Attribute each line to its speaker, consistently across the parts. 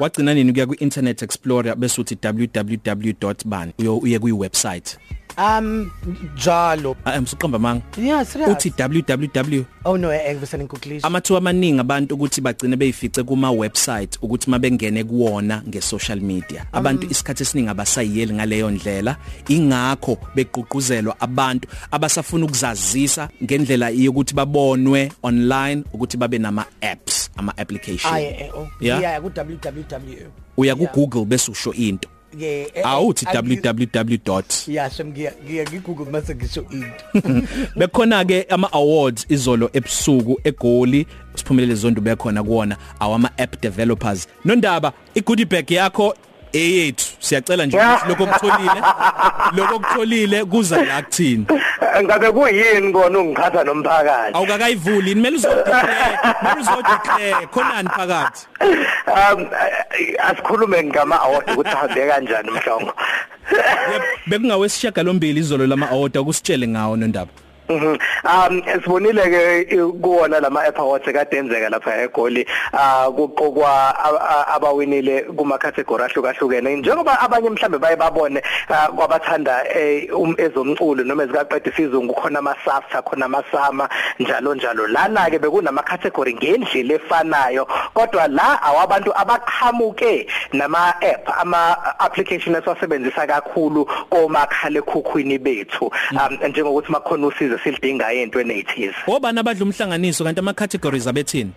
Speaker 1: wagcina nini kuya ku internet explorer bese uthi www.ban uye ku website
Speaker 2: Um njalo.
Speaker 1: ah msuqamba manga
Speaker 2: Yeah, serious.
Speaker 1: uthi www
Speaker 2: Oh no, eh ngisene ngikuklisha.
Speaker 1: amathuba amaningi abantu ukuthi bagcine beyifice kuma website ukuthi mabengene kuwona nge social media abantu isikhathi esiningi abasayiyeli ngaleyo ndlela ingakho beqhuquzelwa abantu abasafuna ukuzazisa ngendlela yokuthi babonwe online ukuthi babe nama apps ama application
Speaker 2: Ah eh oh.
Speaker 1: Yeah?
Speaker 2: Yeah, ku www.
Speaker 1: uya ku Google bese usho into
Speaker 2: Yeah. eh,
Speaker 1: awuthi
Speaker 2: eh,
Speaker 1: www.
Speaker 2: Shamgiya ngiya ngigoogle mase ngisho into.
Speaker 1: bekhona ke ama awards izolo ebusuku egoli siphumelele zonke bekhona kuona awama app developers nondaba igoodie bag yakho eyethu siyacela nje lokho kutholile lokho kutholile kuza la kuthini?
Speaker 3: Ngabe kuyini kona ungikhatha nomphakathi?
Speaker 1: Awukakayivuli kumele uzodeclare kumele uzodeclare. Khonani phakathi?
Speaker 3: Um asikhulume ngama award ukuthi ahambe kanjani mhlongo
Speaker 1: bekungawesishaka lombili izolo lama award akusitshele ngawo nondaba
Speaker 3: Mhm. Um sibonile ke kuwona lama app awards kade enzeka lapha eGoli ah kuqokwa a- a- abawinile kuma category ahlukahlukene. Njengoba abanye mhlambe baye babone ah, kwabathanda eh, um- ezomculo noma ezikaqeda isizungu khona ama SAFTA khona ama SAMA njalo njalo. Lana ke bekunama category ngendlela efanayo kodwa la awabantu abaqhamuke nama app ama application esiwasebenzisa kakhulu komakhala ekhukhwini bethu um njengokuthi makhona usizo silidingayo entweni ezithize
Speaker 1: obani abadla umhlanganiso kanti ama categories abethini?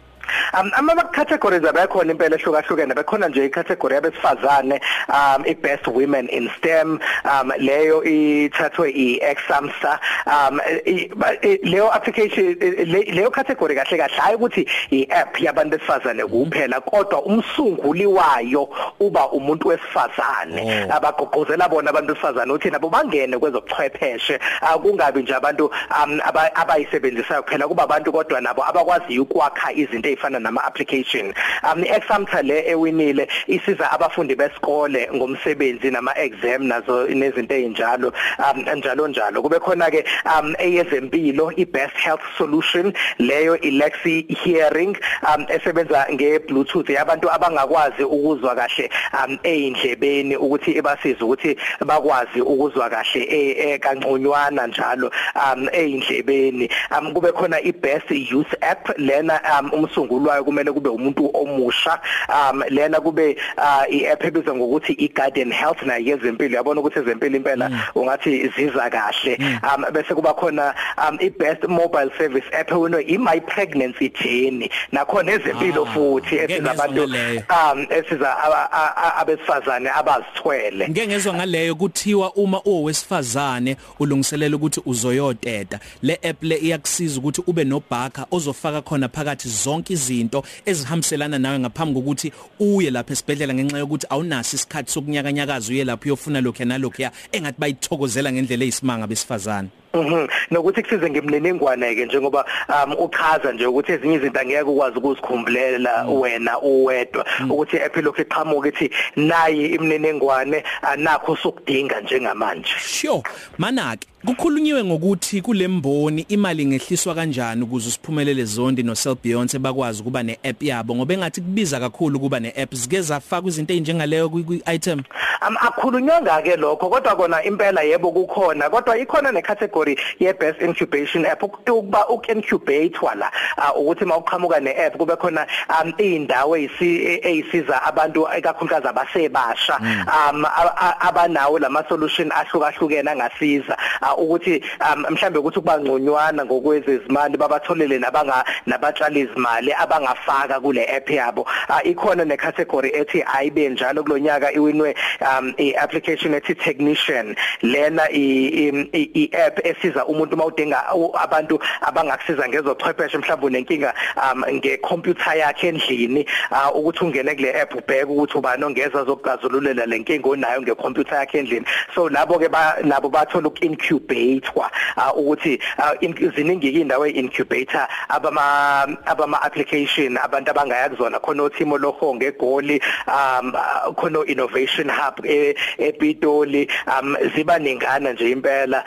Speaker 3: Um ama categories abakhona impela ehlukahlukene. Bekhona nje icategory yabesifazane um i best women in STEM um leyo ithathwe iExamsa um i- ba- i- leyo application le- leyo category kahle kahle hayi ukuthi iApp yabantu besifazane kuphela kodwa umsunguli wayo uba umuntu wesifazane.
Speaker 1: Oh.
Speaker 3: abagqugquzela bona abantu besifazane ukuthi nabo bangene kwezobuchwepheshe akungabi nje abantu um aba- abayisebenzisayo kuphela kuba abantu kodwa nabo abakwaziyo ukwakha izinto ezifana nama application um iExamta le ewinile isiza abafundi besikole ngomsebenzi nama exam nazo nezinto ezinjalo um njalo njalo. Kube khona ke um eyezempilo ibest health solution leyo ilexi hearing um esebenza ngebluetooth. Yabantu abangakwazi ukuzwa kahle um eindlebeni ukuthi ibasiza ukuthi bakwazi ukuzwa kahle e- e- kanconywana njalo um eindlebeni um kube khona ibest youth app lena um umsunguli wayo kumele kube umuntu omusha. Um lena kube uh, i-app ebizwa ngokuthi i-garden health nayo yezempilo. Yabona ukuthi ezempilo impela ungathi ziza kahle. Um bese kuba khona um i-best mobile service app ewinwe i-my pregnancy journey. Nakhona ezempilo
Speaker 1: Ah,
Speaker 3: futhi
Speaker 1: ngeke
Speaker 3: esiza
Speaker 1: ngezwa
Speaker 3: abantu
Speaker 1: ngaleyo.
Speaker 3: um esiza aba- a- a- abesifazane abazithwele.
Speaker 1: Ngeke ngezwe ngaleyo kuthiwa uma uwesifazane ulungiselela ukuthi uzoyoteta le app le iyakusiza ukuthi ube nobhaka ozofaka khona phakathi zonke izinto ezihambiselana nawe ngaphambi kokuthi uye lapha esibhedlela ngenxa yokuthi awunaso isikhathi sokunyakanyakaza uye lapha uyofuna lokho nalokho ya engathi bayithokozela ngendlela eyisimanga besifazane.
Speaker 3: Mhm. Nokuthi kusize ngemniningwane ke njengoba um uchaza nje ukuthi ezinye izinto angeke ukwazi ukuzikhumbulela wena uwedwa. Ukuthi app lokho iqhamuka ithi nayi imniningwane anakho sokudinga njengamanje.
Speaker 1: Sure manake kukhulunyiwe ngokuthi kulemboni imali ngehliswa kanjani ukuze usiphumelele zondi no Cell Beyonce bakwazi ukuba neapp yabo ngoba engathi kubiza kakhulu kuba neapp. Zike zafaka izinto ezinjengaleyo kwi-item?
Speaker 3: Am akhulunywanga ke lokho kodwa kona impela yebo kukhona kodwa ikhona necategory ye best incubation app. Ukuba ukincubate wala ah, ukuthi mawuqhamuka neapp kube khona um indawo eyisiza abantu ekakhulukazi abasebasha um a- a- abanawo lama solution ahlukahlukene angasiza. Ah, ukuthi um, mhlambe ukuthi kuba ngconywana ngokwezezimali babatholele nabanga nabatshali izimali abangafaka kule app yabo. Ah, ikhona necategory ethi ayibe njalo kulonyaka iwinwe um iapplication ethi technician. Lena i-app esiza umuntu mawudinga abantu abangakusiza ngezochwepheshe mhlawumbe unenkinga um ngecomputer yakhe endlini ah, ukuthi ungene kule app ubheke ukuthi ubani ongeza zokuxazululela lenkinga onayo ngecomputer yakhe endlini. So labo ke nabo bathola ukincubatewa ukuthi ah, in- ziningi indawo eincubator abama abama application abantu abangaya kuzona. Khona uThimo Lohonge eGoli um khona innovation hub e- ePitoli um ziba ningana nje impela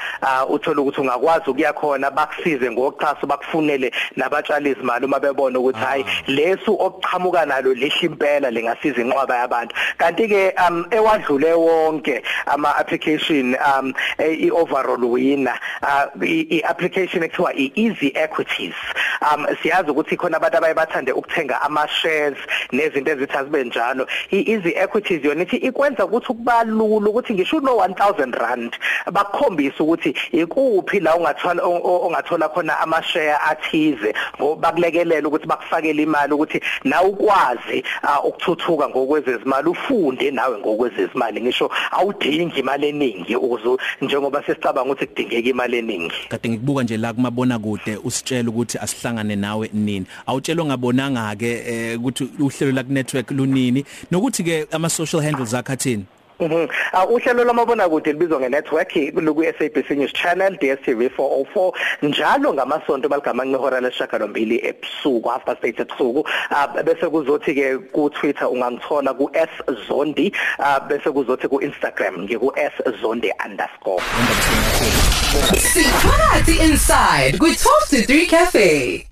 Speaker 3: uthola uthola ukuthi ungakwazi ukuya khona bakusize ngoxhaso bakufunele nabatshali izimali uma bebona ukuthi hayi lesu okuchamuka nalo lihle impela lengasiza inqwaba yabantu. Kanti ke um ewadlule wonke ama application um i overall winner i application ekuthiwa i easy equities um siyazi ukuthi khona abantu abayabathande ukuthenga ama shares nezinto ezithi azibe njalo. I easy equities yona ithi ikwenza ukuthi kubalula ukuthi ngisho no 1000 rand bakukhombisa ukuthi ikuphi la ungathola ongathola khona ama share athize ngobakulekelela ukuthi bakufakele imali ukuthi na ukwazi ukuthuthuka ngokwezezimali ufunde nawe ngokwezezimali. Ngisho awudingi imali eningi ukuze njengoba sesicabanga ukuthi kudingeka imali eningi.
Speaker 1: Kade ngikubuka nje la kumabona kude usitshela ukuthi asihlangane nawe nini. Awutshelwe ngabonanga ke ukuthi uhlelo la ku network lunini. Nokuthi ke ama social handles akhathini
Speaker 3: Mhm. Uh, uhlelo lwamabona kude libizwa ngenetwork luku SABC News Channel DStv 404 njalo ngamasonto baligama ngehora leshakalombili ebusuku half past 8 ebusuku uh, bese kuzothi ke ku Twitter ungangithola ku @zondi uh, bese kuzothi ku Instagram ngiku @zondi_.
Speaker 4: Siphakathi inside ku 12 to 3 cafe